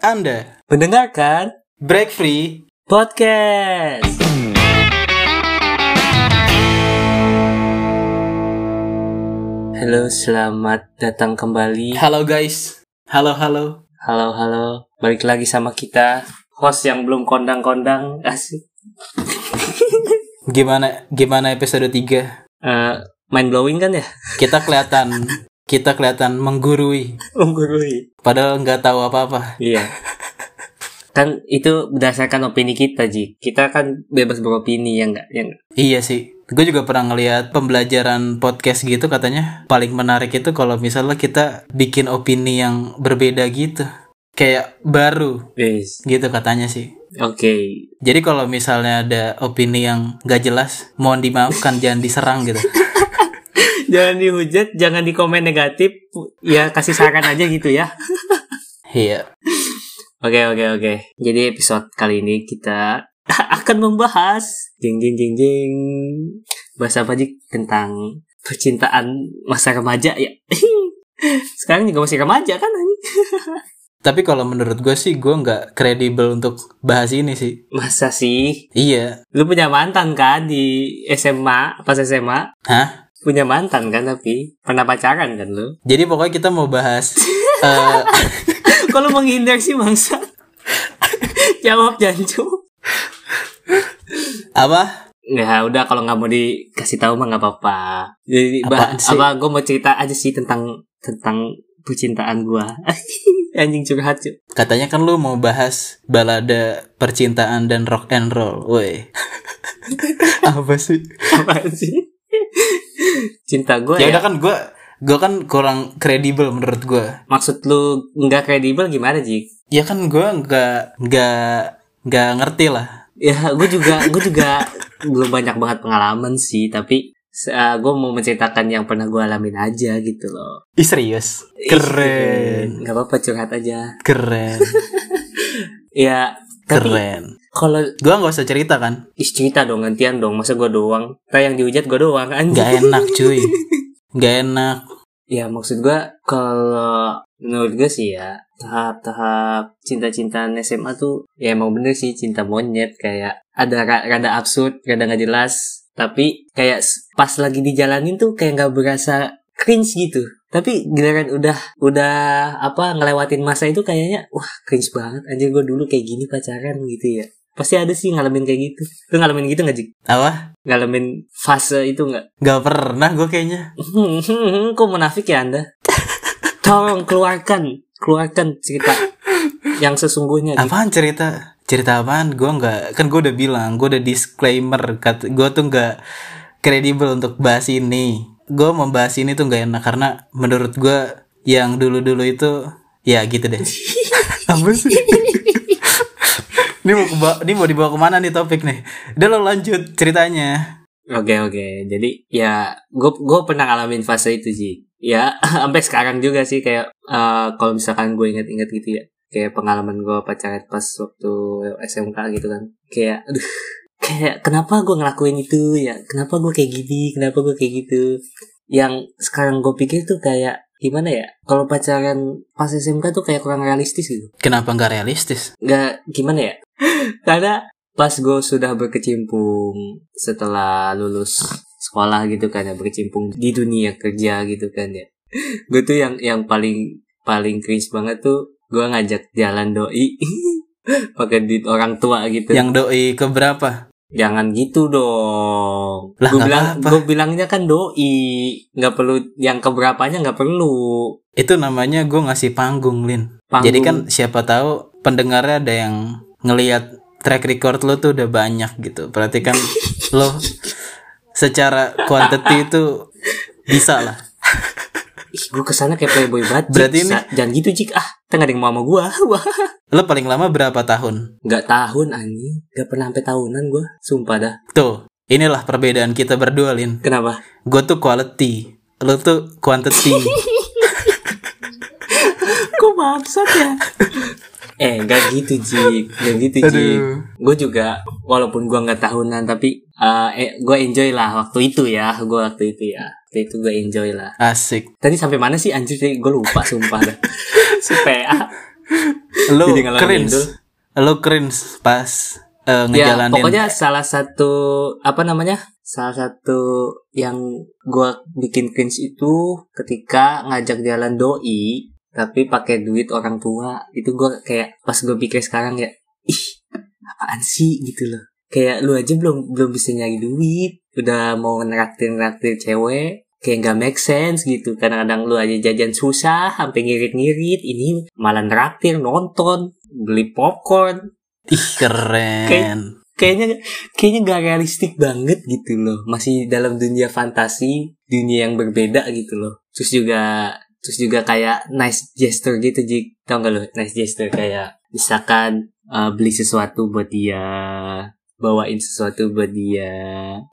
Anda Mendengarkan break free. podcast. Halo, selamat datang kembali. Halo guys. Halo halo. Halo, halo. Balik lagi sama kita. Host yang belum kondang-kondang. Asik. Gimana gimana episode 3? Eh, mind blowing kan ya? Kita kelihatan kita kelihatan menggurui Menggurui. padahal nggak tahu apa-apa. Iya. kan itu berdasarkan opini kita, Ji. Kita kan bebas beropini ya enggak? Ya nggak? Iya sih. Gue juga pernah ngeliat pembelajaran podcast gitu katanya paling menarik itu kalau misalnya kita bikin opini yang berbeda gitu. Kayak baru Yes. gitu katanya sih. Oke. Jadi kalau misalnya ada opini yang gak jelas, mohon dimaafkan, jangan diserang gitu. jangan dihujat, jangan di komen negatif. Ya kasih saran aja gitu ya. Iya. Oke oke oke. Jadi episode kali ini kita akan membahas jeng jeng jeng jeng bahas apa sih tentang percintaan masa remaja ya. Sekarang juga masih remaja kan? Tapi kalau menurut gue sih, gue nggak kredibel untuk bahas ini sih. Masa sih? Iya. Lu punya mantan kan di SMA pas SMA? Hah? Punya mantan kan tapi pernah pacaran kan lu? Jadi pokoknya kita mau bahas... eh Kalau menghindar sih bangsa. Jawab jancu. apa? Ya udah kalau nggak mau dikasih tahu mah nggak apa-apa. Jadi bah, apa gue mau cerita aja sih tentang tentang percintaan gua. Anjing curhat cuy. Katanya kan lu mau bahas balada percintaan dan rock and roll. Woi. apa sih? Apaan sih? Cinta gue Ya ya. udah kan gue gue kan kurang kredibel menurut gue. Maksud lu nggak kredibel gimana Jik? Ya kan gue nggak nggak nggak ngerti lah. Ya gue juga gue juga belum banyak banget pengalaman sih. Tapi gue mau menceritakan yang pernah gue alamin aja gitu loh. Ih serius? Keren. Gak apa-apa curhat aja. Keren. Ya tapi Keren. Kalau Gue nggak usah cerita kan? Ih cerita dong gantian dong. Masa gue doang? Kayak yang dihujat gue doang anjing. Gak enak cuy. Gak enak. Ya maksud gue Kalau menurut gue sih ya Tahap-tahap cinta-cintaan SMA tuh Ya emang bener sih cinta monyet. Kayak ada ra- rada absurd Rada gak jelas. Tapi kayak pas lagi dijalanin tuh Kayak gak berasa cringe gitu. Tapi giliran udah udah apa ngelewatin masa itu kayaknya wah cringe banget. Anjir gue dulu kayak gini pacaran gitu ya pasti ada sih ngalamin kayak gitu lu ngalamin gitu gak Jik? Apa? ngalamin fase itu nggak? Gak pernah gue kayaknya. Kok munafik ya anda? Tolong keluarkan, keluarkan cerita yang sesungguhnya. gitu. Apaan cerita? Cerita apaan? Gue nggak. Kan gue udah bilang. Gue udah disclaimer. Kat, gue tuh nggak kredibel untuk bahas ini. Gue membahas ini tuh nggak enak karena menurut gue yang dulu-dulu itu ya gitu deh. Apa sih? Ini mau keba- ini mau dibawa ke mana nih topik nih? Udah lo lanjut ceritanya. Oke oke, jadi ya gue gue pernah ngalamin fase itu sih. Ya sampai sekarang juga sih kayak eh, kalau misalkan gue inget-inget gitu ya, kayak pengalaman gue pacaran pas waktu SMK gitu kan, kayak aduh kayak kenapa gue ngelakuin itu ya kenapa gue kayak gini kenapa gue kayak gitu yang sekarang gue pikir tuh kayak gimana ya kalau pacaran pas SMK tuh kayak kurang realistis gitu Kenapa nggak realistis? nggak gimana ya karena pas gue sudah berkecimpung setelah lulus sekolah gitu kan ya berkecimpung di dunia kerja gitu kan ya gue tuh yang yang paling paling cringe banget tuh gue ngajak jalan doi pakai duit orang tua gitu Yang doi ke berapa? jangan gitu dong Lah, gue bilang gue bilangnya kan doi nggak perlu yang keberapanya nggak perlu Itu namanya gue ngasih panggung, Lin. Panggung. Jadi kan siapa tahu pendengarnya ada yang ngelihat track record lo tuh udah banyak gitu. Berarti kan lo secara quantity itu bisa lah. ih gue ke sana kayak playboy banget. Berarti ini- jangan gitu cik ah nggak ada yang mau sama gue Lo paling lama berapa tahun? nggak tahun anjing nggak pernah sampai tahunan gue sumpah dah Tuh, inilah perbedaan kita berdua, Lin. kenapa Gue tuh quality, lo tuh quantity. kok maksud ya eh nggak gitu Jik nggak gitu Aduh. gue juga walaupun gue nggak tahunan tapi eh, eh, gue enjoy lah waktu itu ya gue waktu itu ya waktu itu gue enjoy lah Asik. tadi sampai mana sih anjir gue lupa sumpah dah si PA cringe. itu. Lu cringe pas ya ngejalanin. pokoknya salah satu apa namanya salah satu yang gua bikin cringe itu ketika ngajak jalan doi tapi pakai duit orang tua itu gua kayak pas gue pikir sekarang ya ih apaan sih? Gitu loh. Kayak lu aja belum belum bisa nyari duit udah mau ngeraktir ngeraktir cewek kayak nggak make sense gitu. Kadang-kadang lu aja jajan susah sampai ngirit-ngirit ini malah ngeraktir nonton beli popcorn. Ih keren. kayaknya kayaknya gak realistik banget gitu loh. Masih dalam dunia fantasi dunia yang berbeda gitu loh. Terus juga terus juga kayak nice gesture gitu Jik. Tau gak lo nice gesture? Kayak misalkan uh, beli sesuatu buat dia bawain sesuatu buat dia.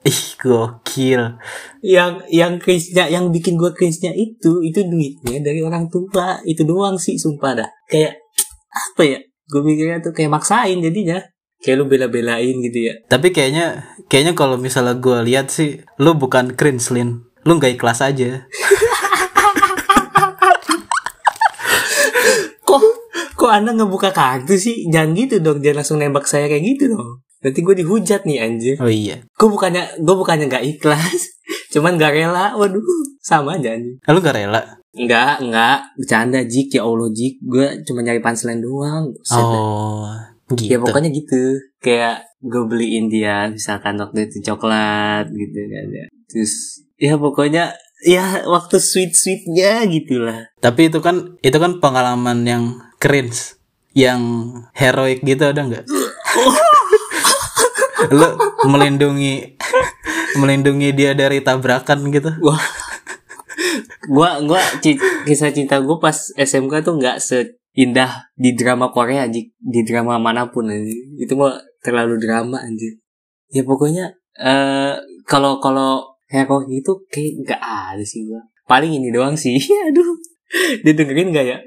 Ih gokil. yang yang cringe-nya yang bikin gua cringe-nya itu itu duitnya dari orang tua. Itu doang sih sumpah dah. Kayak apa ya? Gue mikirnya tuh kayak maksain jadinya. Kayak lu bela-belain gitu ya. Tapi kayaknya kayaknya kalau misalnya gue lihat sih, lu bukan cringe Lin. Lu nggak ikhlas aja. kok kok anda ngebuka kartu sih jangan gitu dong jangan langsung nembak saya kayak gitu dong nanti gue dihujat nih anjir Oh iya. gue bukannya gue bukannya nggak ikhlas cuman gak rela waduh sama aja anjir Lu gak rela? Enggak, enggak, bercanda Jik, ya Allah Jik, gue cuma nyari punchline doang. Oh gitu. Ya pokoknya gitu, kayak gue beliin dia misalkan waktu itu coklat gitu kan ya. Terus ya pokoknya ya waktu sweet sweetnya gitulah. Tapi itu kan itu kan pengalaman yang cringe, yang heroik gitu ada nggak? Lu melindungi melindungi dia dari tabrakan gitu. Wah, gua gua ci- kisah cinta gue pas SMK tuh nggak seindah di drama Korea Jik, di drama mana pun anjir. Itu mah terlalu drama anjir. Ya pokoknya eh kalau kalau hero gitu kayak nggak ada sih gua. Paling ini doang sih. Aduh. Dia dengerin gak ya?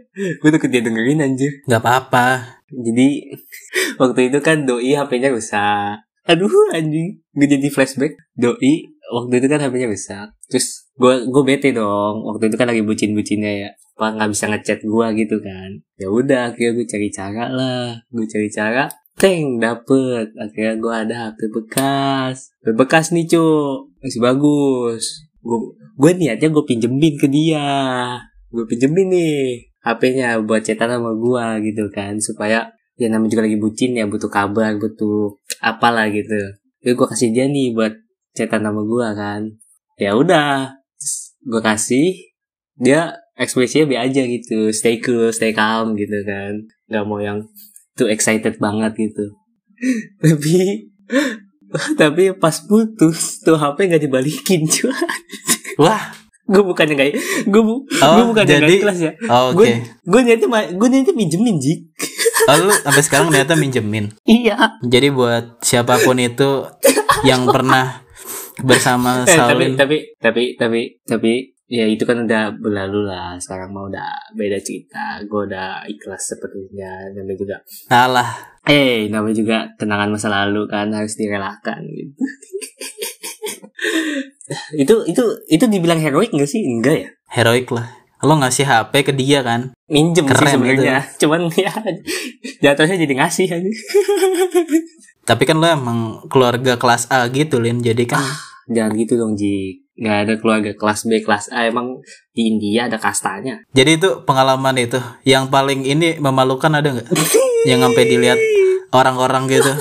Gue takut dia dengerin anjir. nggak apa-apa. Jadi waktu itu kan doi HP-nya rusak. Aduh anjing, gue jadi flashback. Doi waktu itu kan HP-nya rusak. Terus gue gue bete dong. Waktu itu kan lagi bucin-bucinnya ya. Apa nggak bisa ngechat gue gitu kan? Ya udah, akhirnya gue cari cara lah. Gue cari cara. Teng dapet. Akhirnya gue ada HP bekas. HP bekas nih cu, masih bagus. Gue gue niatnya gue pinjemin ke dia. Gue pinjemin nih HP-nya buat chatan sama gua gitu kan. Supaya ya namanya juga lagi bucin ya butuh kabar butuh apalah gitu. Jadi gua kasih dia nih buat chatan sama gua kan. Ya udah gua kasih dia ekspresinya be aja gitu. Stay cool stay calm gitu kan. Nggak mau yang too excited banget gitu. Tapi tapi pas putus tuh HP nggak dibalikin cuy. Wah. Gue bukannya gak gue bu, Oh, gue bukannya jadi- gak ikhlas ya. Oh, gue Oke. gue niatnya gue niatnya minjemin jik. Oh, lu sampai sekarang ternyata minjemin. iya. Jadi buat siapa pun itu yang pernah bersama eh, tapi Salin, tapi tapi tapi tapi ya itu kan udah berlalu lah. Sekarang mau udah beda cerita. Gue udah ikhlas sepenuhnya namanya juga salah. eh namanya juga kenangan masa lalu kan harus direlakan gitu itu itu itu dibilang heroik gak sih enggak ya Heroik lah. Lo ngasih HP ke dia kan? minjem sih Keren sebenarnya cuman ya jatuhnya jadi ngasih aja Tapi kan lo emang keluarga kelas A gitu, Lin. Jadi kan jangan gitu dong Ji nggak ada keluarga kelas B kelas A emang di India ada kastanya Jadi itu pengalaman itu yang paling ini memalukan ada nggak? yang sampai dilihat orang-orang gitu.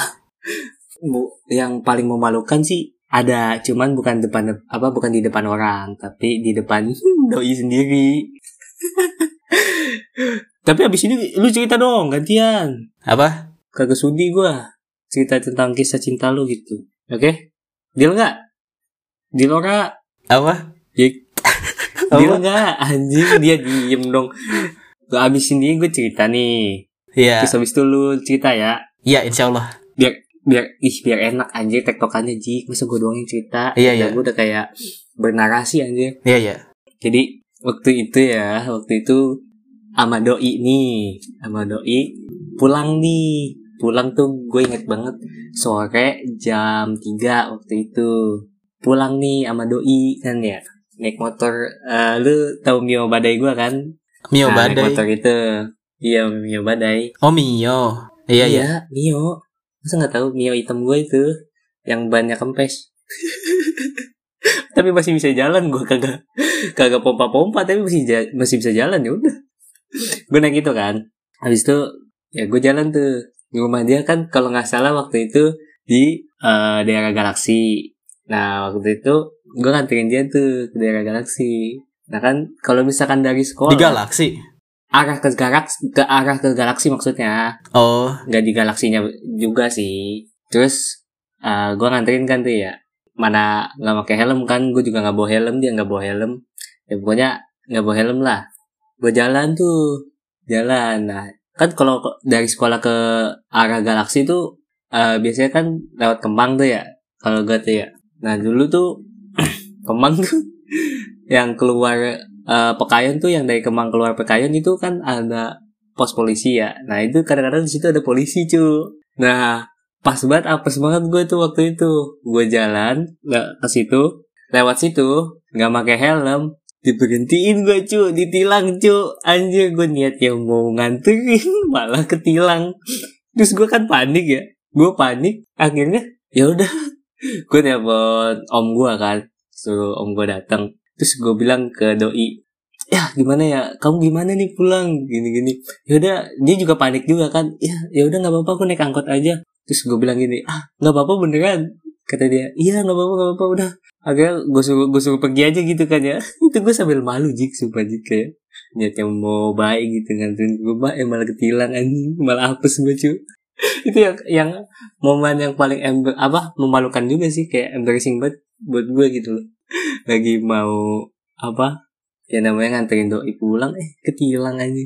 Bu, yang paling memalukan sih ada cuman bukan depan apa bukan di depan orang tapi di depan doi sendiri. Tapi abis ini lu cerita dong gantian. Apa? kagak sudi gua cerita tentang kisah cinta lu gitu. Oke? Deal nggak? Deal ora? Apa? Jik. deal nggak? Anjing dia diem dong. Gak abis ini gue cerita nih. Iya. terus abis itu lu cerita ya. Iya, insya Allah. biar biar ih biar enak anjir tektokannya Ji masa gue doang yang cerita Iya, Ya, iya. gue udah kayak bernarasi anjir Iya, iya. jadi waktu itu ya waktu itu sama doi nih sama doi pulang nih pulang tuh gue inget banget sore jam 3 waktu itu pulang nih sama doi kan ya naik motor eh, lu tahu Mio Badai gue kan Mio Nah, naik badai. motor itu Iya Mio badai. Oh Mio. Iya iya. Mio. Masa nggak tahu Mio hitam gue itu yang banyak kempes. tapi masih bisa jalan gue kagak kagak pompa pompa tapi masih masih bisa jalan ya udah. Gue naik itu kan. Habis itu ya gue jalan tuh. Di rumah dia kan kalau nggak salah waktu itu di eh, daerah galaksi. Nah waktu itu gue nganterin dia tuh ke daerah galaksi. Nah kan kalau misalkan dari sekolah Di galaksi. Arah ke galaksi ke arah ke galaksi maksudnya. Oh, nggak di galaksinya juga sih. Terus uh, gue nganterin kan tuh ya. Mana nggak pakai helm kan gue juga nggak bawa helm dia nggak bawa helm. Ya pokoknya nggak bawa helm lah. Gue jalan tuh. Jalan. Nah kan kalau dari sekolah ke arah galaksi tuh uh, biasanya kan lewat Kemang tuh ya kalau gue tuh ya. Nah dulu tuh Kemang tuh yang keluar uh, Pekayon tuh yang dari Kemang keluar Pekayon itu kan ada pos polisi ya. Nah itu kadang-kadang di situ ada polisi cu. Nah pas banget apes banget gue tuh waktu itu. Gue jalan nggak ke situ, lewat situ nggak pakai helm, diberhentiin gue cu, ditilang cu. Anjir gue niat yang mau nganterin malah ketilang. Terus gue kan panik ya, gue panik. Akhirnya ya udah, gue telepon om gue kan, suruh om gue datang. Terus gue bilang ke doi, ya gimana ya? Kamu gimana nih pulang? Gini gini yaudah dia juga panik juga kan. Ya ya udah nggak apa-apa aku naik angkot aja. Terus gue bilang gini ah nggak apa-apa beneran kata dia. Iya nggak apa-apa nggak apa-apa udah. Akhirnya gue suruh gue suruh pergi aja gitu kan ya. Itu gue sambil malu jik sumpah jik kayak niatnya mau baik gitu nganterin gue baik eh, malah ketilang anjing malah apes gue cu. Itu yang yang momen yang paling ember, apa memalukan juga sih kayak embarrassing banget buat gue gitu loh lagi mau apa ya namanya nganterin doi pulang eh ketilang aja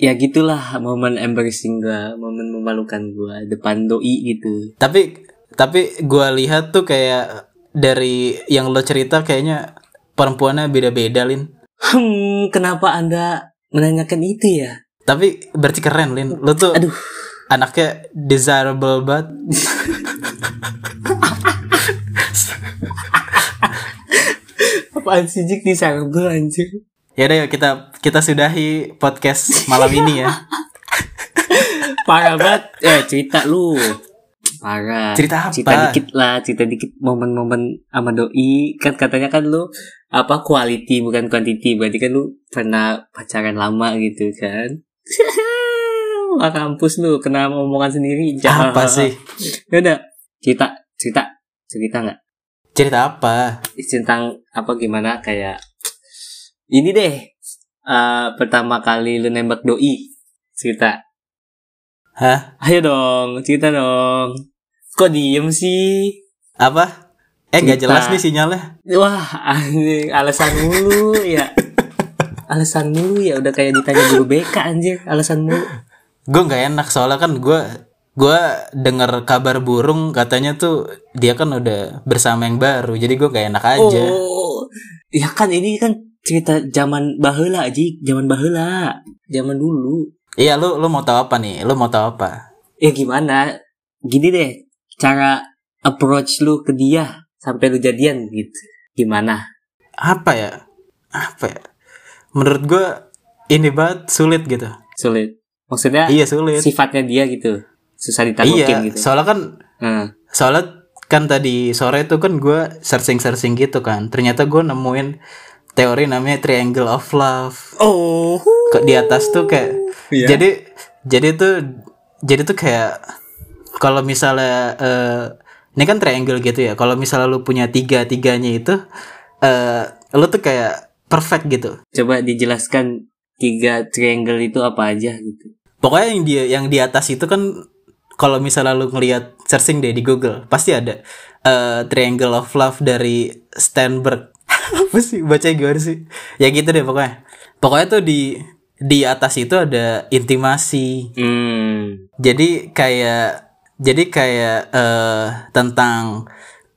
ya gitulah momen embarrassing gue momen memalukan gue depan doi gitu tapi tapi gua lihat tuh kayak dari yang lo cerita kayaknya perempuannya beda-beda Lin. hmm kenapa anda menanyakan itu ya Tapi berarti keren Lin. Lo tuh aduh anaknya desirable banget. apaan sih jik? Di sarbel anjir. Ya udah yuk kita kita sudahi podcast malam ini ya. parah banget. Eh cerita lu. Parah. Cerita apa? cerita dikit lah cerita dikit momen-momen sama doi. Kan katanya kan lu apa quality bukan quantity. Berarti kan lu pernah pacaran lama gitu kan. Wah kampus lu kena omongan sendiri. Jangan Apa sih? ya udah cerita cerita. Cerita nggak Cerita apa? tentang apa gimana? Kayak ini deh. Eh, pertama kali lu nembak doi. Cerita. Hah? ayo dong cerita dong. Kok diem sih? Apa? Eh nggak jelas nih sinyalnya. wah anjing. Alasan mulu ya. Alasan mulu ya. Udah kayak ditanya guru BK anjir alasan mulu. Gue nggak enak soalnya kan gue gue dengar kabar burung katanya tuh dia kan udah bersama yang baru jadi gue gak enak aja. oh ya kan ini kan cerita zaman bahula aji zaman bahula zaman dulu Iya lu lu mau tahu apa nih? Lu mau tahu apa? ya gimana gini deh cara approach lu ke dia sampai lu jadian gitu gimana Apa ya? Apa ya? Menurut gue ini banget sulit gitu. sulit maksudnya Iya sulit. sifatnya dia gitu susah Iya, ditaklukin gitu soalnya kan Hmm. soalnya kan tadi sore tuh kan gue searching searching gitu kan. Ternyata gue nemuin teori namanya triangle of love. oh Kok di atas tuh kayak Iya. jadi jadi tuh jadi tuh kayak kalau misalnya eh, ini kan triangle gitu ya. Kalau misalnya lu punya tiga tiganya itu eh lu tuh kayak perfect gitu. coba dijelaskan tiga triangle itu apa aja gitu Pokoknya yang dia yang di atas itu kan kalau misalnya lu ngelihat searching deh di Google pasti ada eh, Triangle of Love dari Sternberg. Apa sih baca gimana sih? Ya gitu deh pokoknya. Pokoknya tuh di di atas itu ada intimasi. hmm Jadi kayak jadi kayak eh tentang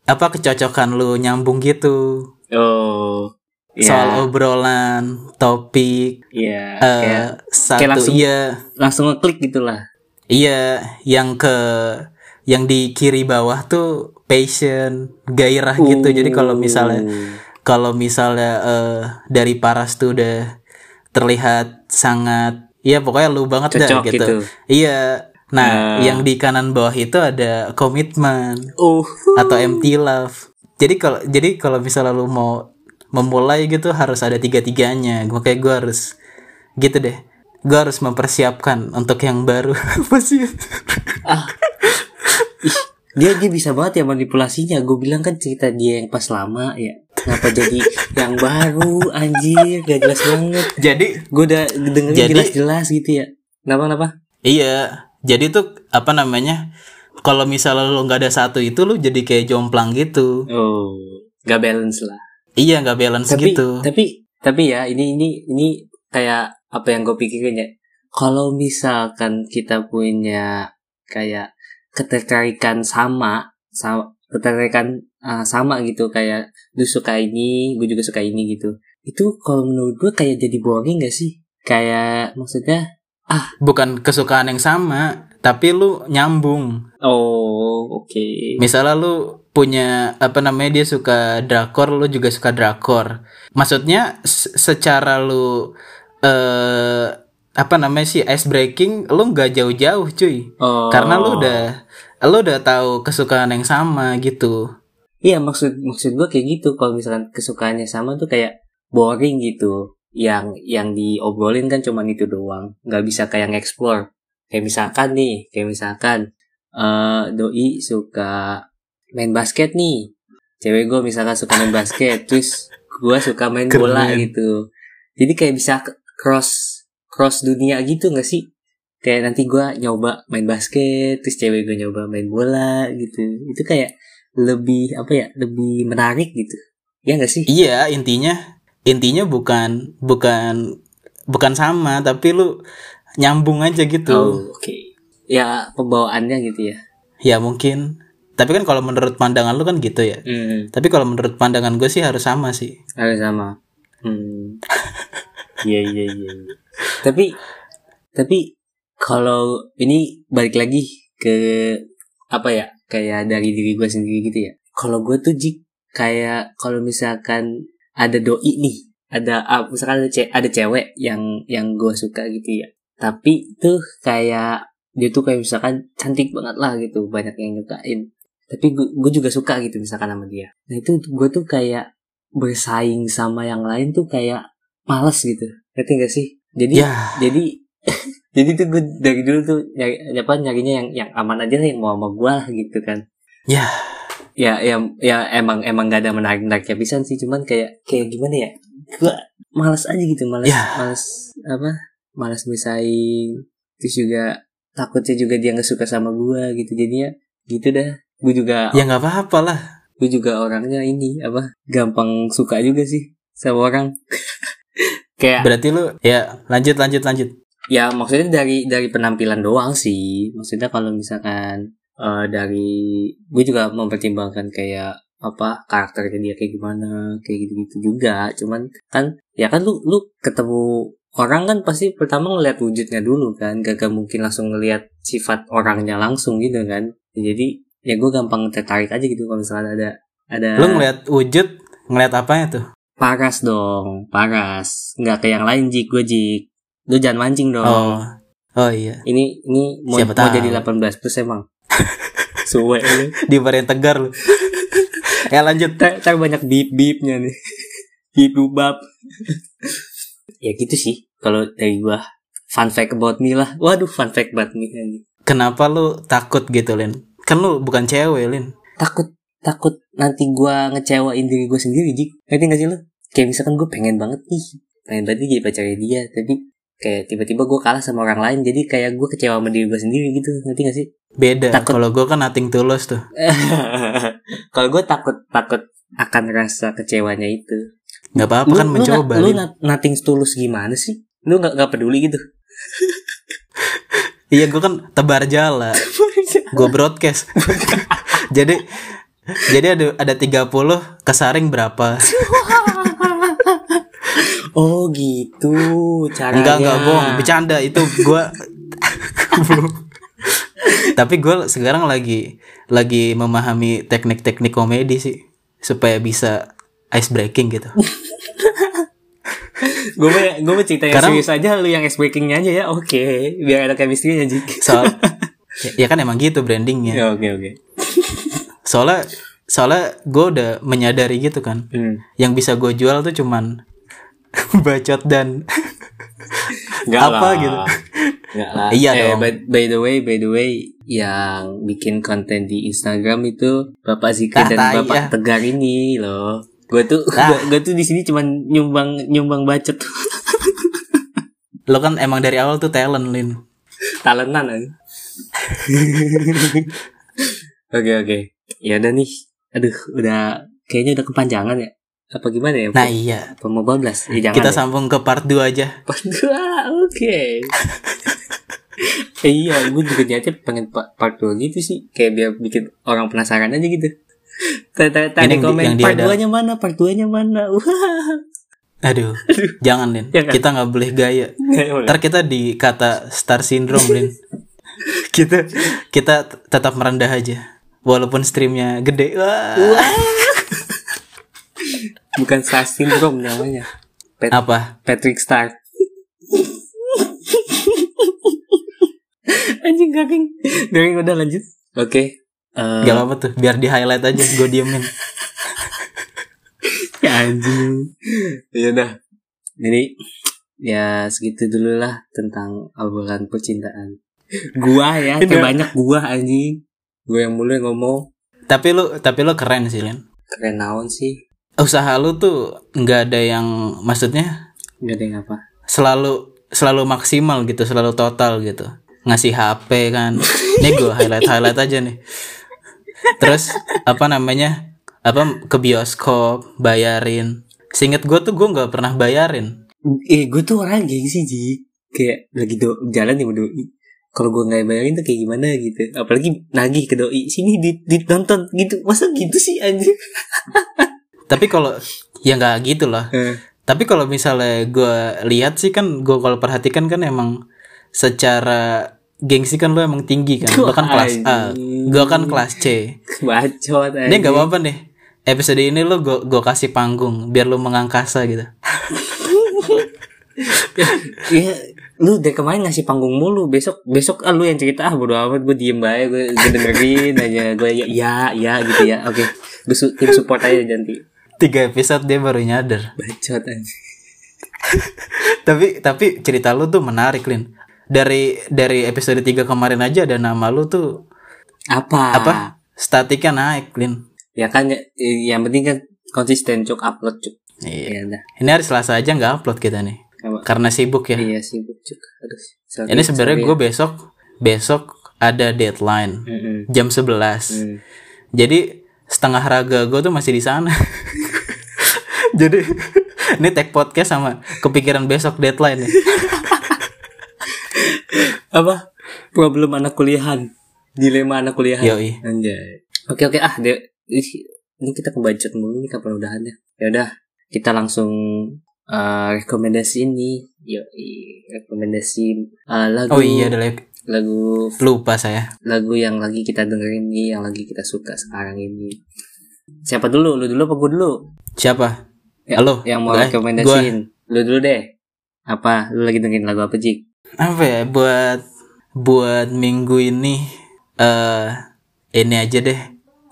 apa kecocokan lu nyambung gitu. oh Soal ya obrolan, topik, ya eh kayak satu langsung- iya langsung ngeklik gitulah Iya, yang ke yang di kiri bawah tuh passion, gairah gitu. Jadi kalau misalnya kalau misalnya eh, dari Paras tuh udah terlihat sangat Iya pokoknya lu banget dah Cocok gitu. gitu. Iya. Nah, Nah. yang di kanan bawah itu ada komitmen Oh. atau empty love. Jadi kalau jadi kalau misalnya lu mau memulai gitu harus ada tiga-tiganya. Makanya gue harus gitu deh. Gue harus mempersiapkan untuk yang baru. Apa sih? Ah. Ih, dia dia bisa banget ya manipulasinya. Gue bilang kan cerita dia yang pas lama ya. Kenapa jadi yang baru anjir gak jelas banget. jadi Gue udah dengerin Jadi- jelas-jelas gitu ya. Kenapa kenapa? iya. Jadi tuh apa namanya? Kalau misalnya lu nggak ada satu itu lu jadi kayak jomplang gitu. Oh, gak balance lah. Iya nggak balance Tapi gitu. tapi tapi ya ini ini ini kayak apa yang gue pikirin ya. Kalau misalkan kita punya kayak ketertarikan sama, sama ketertarikan uh, sama gitu kayak lu suka ini, gue juga suka ini gitu. Itu kalau menurut gue kayak jadi boring gak sih? Kayak maksudnya Bukan kesukaan yang sama, tapi lu nyambung. oh oke. Misalnya lu punya apa namanya dia suka drakor, lu juga suka drakor. Maksudnya secara lu eh apa namanya sih ice breaking, lu nggak jauh-jauh cuy. Oh. Karena lu udah lu udah tahu kesukaan yang sama gitu. Iya maksud maksud gue kayak gitu kalau misalkan kesukaannya sama tuh kayak boring gitu. Yang yang diobrolin kan cuma itu doang, nggak bisa kayak nge-explore. Kayak misalkan nih, kayak misalkan eh doi suka main basket nih. Cewek gue misalkan suka main basket, terus gue suka main bola Keren. gitu. Jadi kayak bisa cross cross dunia gitu gak sih? Kayak nanti gue nyoba main basket, terus cewek gue nyoba main bola gitu. Itu kayak lebih apa ya lebih menarik gitu ya nggak sih Iya, intinya intinya bukan bukan bukan sama, tapi lu nyambung aja gitu. oh oke ya pembawaannya gitu ya Ya mungkin. Tapi kan kalau menurut pandangan lu kan gitu ya. hmm, Tapi kalau menurut pandangan gue sih harus sama sih. harus sama hmm. Iya iya iya iya. tapi tapi kalau ini balik lagi ke apa ya kayak dari diri gue sendiri gitu ya. Kalau gue tuh jik kayak kalau misalkan ada doi nih ada ah, misalkan ada, ce- ada cewek yang yang gue suka gitu ya. Tapi tuh kayak dia tuh kayak misalkan cantik banget lah gitu banyak yang nyukain. Tapi gue juga suka gitu misalkan sama dia. Nah itu gue tuh kayak bersaing sama yang lain tuh kayak males gitu. Ngerti gak sih? Jadi Ya, jadi jadi tuh gue dari dulu tuh nyari apa nyarinya yang yang aman aja lah yang mau sama gue lah gitu kan. Ya, ya ya ya emang emang gak ada menarik menariknya bisa sih cuman kayak kayak gimana ya? Gue malas aja gitu malas Ya. malas apa malas bersaing terus juga takutnya juga dia nggak suka sama gue gitu jadinya gitu dah. Gue juga ya nggak apa-apa lah. gue juga orangnya ini apa gampang suka juga sih sama orang kayak Berarti lu ya lanjut lanjut lanjut. ya maksudnya dari dari penampilan doang sih maksudnya kalau misalkan eh, dari gue juga mempertimbangkan kayak apa karakternya dia kayak gimana kayak gitu gitu juga cuman kan ya kan lu lu ketemu orang kan pasti pertama ngeliat wujudnya dulu kan gak, gak mungkin langsung ngeliat sifat orangnya langsung gitu kan jadi ya gue gampang tertarik aja gitu kalau misalnya ada ada Lu ngeliat wujud, ngeliat apanya tuh? Paras dong paras nggak kayak yang lain jik gue jik lu jangan mancing dong Oh. Oh iya. ini ini mau, Siapa mau tahu. jadi 18 plus emang suwe lu Di varian tegar lu. ya lanjut. Ntar, banyak bip bipnya nih bip bubab ya gitu sih kalau dari gua fun fact about me lah waduh fun fact about me Kenapa lu takut gitu, Lin? Kan lu bukan cewek, Lin. takut takut nanti gua ngecewain diri gua sendiri jik ngerti gak sih lu kayak misalkan gue pengen banget nih pengen banget nih jadi pacarnya dia tapi kayak tiba-tiba gue kalah sama orang lain jadi kayak gue kecewa sama diri gue sendiri gitu ngerti gak sih Beda. Takut. Kalau gue kan nothing tulus tuh. kalau gue takut takut akan rasa kecewanya itu Nggak apa-apa kan lu, mencoba. lu, Lin. na- nothing tulus gimana sih lu nggak nggak peduli gitu Iya gue kan tebar jala. gue broadcast. jadi jadi ada ada 30 kesaring berapa? oh gitu caranya Enggak enggak bohong, bercanda itu gua Tapi gue sekarang lagi lagi memahami teknik-teknik komedi sih supaya bisa ice breaking gitu. gue mau gue mau cerita yang Karena- serius aja lu yang ice breakingnya aja ya oke biar ada chemistry-nya Jik Soal ya, ya kan emang gitu brandingnya. ya oke oke Soalnya soalnya gue udah menyadari gitu kan. hmm. Yang bisa gue jual tuh cuman bacot dan Nggak Apa lah. gitu. Lah. Iya eh, dong. By, by the way, by the way, yang bikin konten di Instagram itu Bapak Zikri Ah, dan tai, Bapak ya. Tegar ini loh. Gue tuh, Ah. gue, tuh di sini cuman nyumbang nyumbang bacot lo kan emang dari awal tuh talent Lin. talentan aja. Oke oke. Ya udah nih. Aduh, udah kayaknya udah kepanjangan ya. Apa gimana ya? Nah iya, Apa mau bablas? Ya, jangan kita ya. sambung ke part 2 aja. Wah, oke. Eh, iya, gue juga niatnya pengen pa- part 2 gitu sih. Kayak biar bikin orang penasaran aja gitu. Tanya Ini yang di- komen yang part ada- 2 nya mana, part 2 nya mana. Wah. Aduh, jangan Lin. Ya kan? Kita nggak boleh gaya. Ntar kita dikata star syndrome Lin. kita kita tetap merendah aja. Walaupun streamnya gede. Wah. Bukan star syndrome namanya. Pat- Apa? Patrick Star. Anjing garing. Garing udah lanjut. Oke. Eh, Gak apa-apa tuh. Biar di highlight aja. Gue diemin. ya anjing. Ya udah. Jadi ya segitu dulu lah tentang obrolan percintaan. Gua ya, Ini- kayak banyak gua anjing. Gua yang mulai ngomong tapi lu tapi lu keren sih Lin. keren naon sih. Usaha lu tuh nggak ada yang maksudnya Gak ada yang apa. selalu selalu maksimal gitu, selalu total gitu. Ngasih HP kan. Nih gue highlight highlight aja nih. Terus apa namanya? Apa ke bioskop bayarin. Seinget gue tuh gue nggak pernah bayarin. Eh, gue tuh orang gengsi sih. Kayak lagi do jalan nih doi. Kalau gue nggak bayarin tuh kayak gimana gitu. Apalagi nagih ke doi. Sini di, ditonton gitu. Masa gitu sih anjing? Tapi kalau ya nggak gitu lah. Eh, Tapi kalau misalnya gue lihat sih kan gue kalau perhatikan kan emang secara gengsi kan lu emang tinggi kan. Lu kan kelas A, gue kan kelas C. Bacot Ini nggak apa-apa nih. Episode ini lu gue gue kasih panggung biar lu mengangkasa gitu. Iya, lu dari kemarin ngasih panggung mulu. Besok besok ah lu yang cerita ah bodo amat gue diem aja gue, gue dengerin aja gue ya ya ya gitu ya. Oke, gue su- tim support aja nanti. Tiga episode dia baru nyadar. Bacot aja. tapi tapi cerita lu tuh menarik Lin. Dari dari episode 3 kemarin aja ada nama lu tuh Apa? apa? Statiknya naik Lin. Ya kan ya, yang penting kan konsisten cuk upload cuk. Iya. Iya dah. Ini hari Selasa aja nggak upload kita nih. Karena sibuk ya. Iya sibuk. Aduh. sorry, Ini sebenarnya gue besok besok ada deadline ya. Mm-mm. jam 11. Hmm. Jadi setengah raga gue tuh masih di sana. Jadi ini tag podcast sama kepikiran besok deadline ya. Apa? Problem anak kuliahan. Dilema anak kuliahan. Yoi. Anjay. Oke oke ah de ih, ini kita kebacot mulu nih kapan udahannya. Ya udah, kita langsung eh, rekomendasi ini. Yoi, rekomendasi eh, lagu Oh iya ada lagi. lagu lupa saya. lagu yang lagi kita dengerin nih, yang lagi kita suka sekarang ini. Siapa dulu? Lu dulu apa gue dulu? Siapa? Ya, Halo. Yang mau rekomendasiin. Lu dulu deh. Apa? Lu lagi dengerin lagu apa, Jik? Apa ya buat buat minggu ini eh ini aja deh.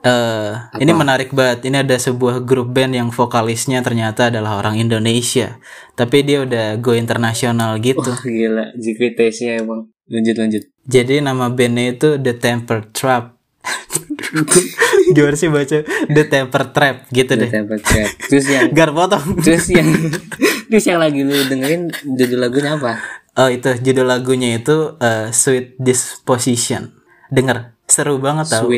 Eh ini menarik banget. Ini ada sebuah grup band yang vokalisnya ternyata adalah orang Indonesia. Tapi dia udah go internasional gitu. Wah, gila. Jik taste-nya emang. Lanjut, lanjut. Jadi nama bandnya itu The Temper Trap. Gimana sih baca The Temper Trap gitu deh. Temper Trap. Terus yang Gar potong. terus yang terus yang lagi lu dengerin judul lagunya apa? Oh itu judul lagunya itu eh, Sweet Disposition. Dengar seru banget tau.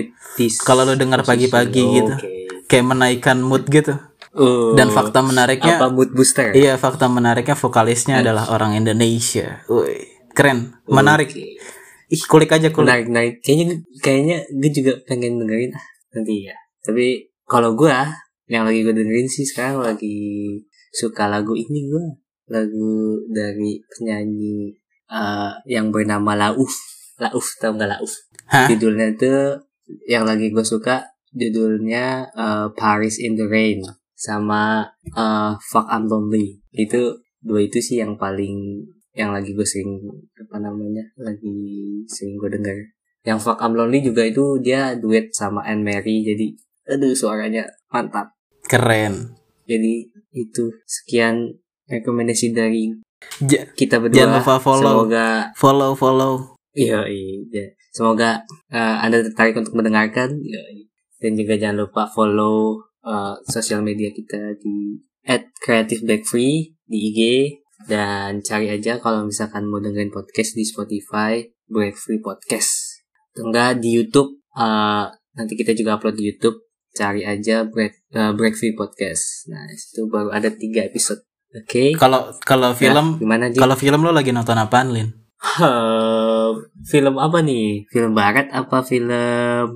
Kalau lu dengar pagi-pagi gitu, Oke. kayak menaikkan mood gitu. Oh, Dan fakta menariknya, apa mood booster? iya fakta menariknya vokalisnya adalah orang Indonesia. Wih, keren, menarik. Oke. Ih, kulik aja kulik. Menarik, menarik. Kayaknya kayaknya gue juga pengen dengerin ah nanti ya. Tapi kalau gue yang lagi gue dengerin sih sekarang lagi suka lagu ini gue lagu dari penyanyi eh, yang bernama Lauf Lauf tau nggak Lauf Hah? judulnya itu yang lagi gue suka judulnya eh, Paris in the Rain sama eh, Fuck I'm Lonely itu dua itu sih yang paling yang lagi gue sering apa namanya lagi sering gue dengar yang Fuck I'm Lonely juga itu dia duet sama Anne Mary jadi aduh suaranya mantap Keren. jadi itu sekian rekomendasi dari Ja- kita berdua Jangan lupa follow. semoga follow follow. Iya iya. Semoga eh, anda tertarik untuk mendengarkan. Yoi. dan juga jangan lupa follow eh, sosial media kita di @creativebagfree di IG dan cari aja kalau misalkan mau dengerin podcast di Spotify Break Free Podcast. Atau enggak di YouTube eh, nanti kita juga upload di YouTube. Cari aja Break eh, Break Free Podcast. Nah itu baru ada tiga episode. Oke? Kalau kalau Ya, film gimana Ji? kalau film lo lagi nonton apaan, Lin? Eh, film apa nih? Film barat apa film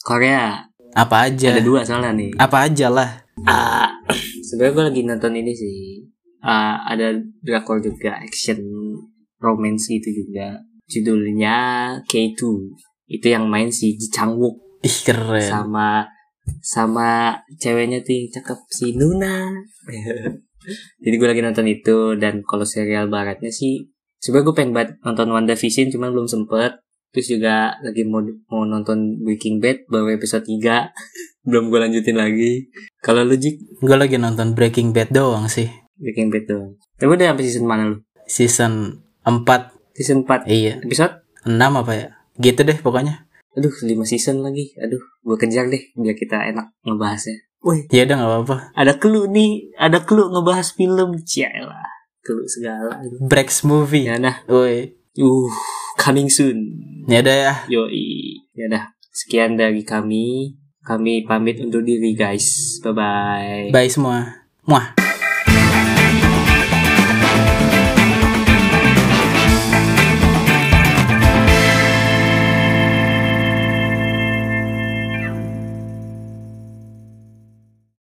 Korea? Apa aja? Ada dua soalnya nih. Apa aja lah. Ah, sebenarnya gue lagi nonton ini sih. Ah, ada drakor juga action romance gitu juga. Judulnya K2. Itu yang main si Ji Chang Wook Ih keren. sama sama ceweknya tuh yang cakep si Nuna. Jadi gue lagi nonton itu dan kalau serial baratnya sih sebenarnya gue pengen banget nonton WandaVision cuman belum sempet. Terus juga lagi mau mau nonton Breaking Bad baru episode 3 belum gue lanjutin lagi. Kalau lu Jik Gue lagi nonton Breaking Bad doang sih. Breaking Bad doang. Tapi udah sampai season mana lu? Season 4 Season 4 Iya. episode? 6 apa ya? Gitu deh pokoknya. Aduh 5 season lagi. Aduh gue kejar deh biar kita enak ngebahasnya. Wih Ya udah nggak apa-apa. ada clue nih ada clue ngebahas film Cialah clue segala Breaks movie. ya dah Woi. uh coming soon Ya udah ya. yoi ya dah sekian dari kami kami pamit undur diri guys bye bye Bye semua. Muah.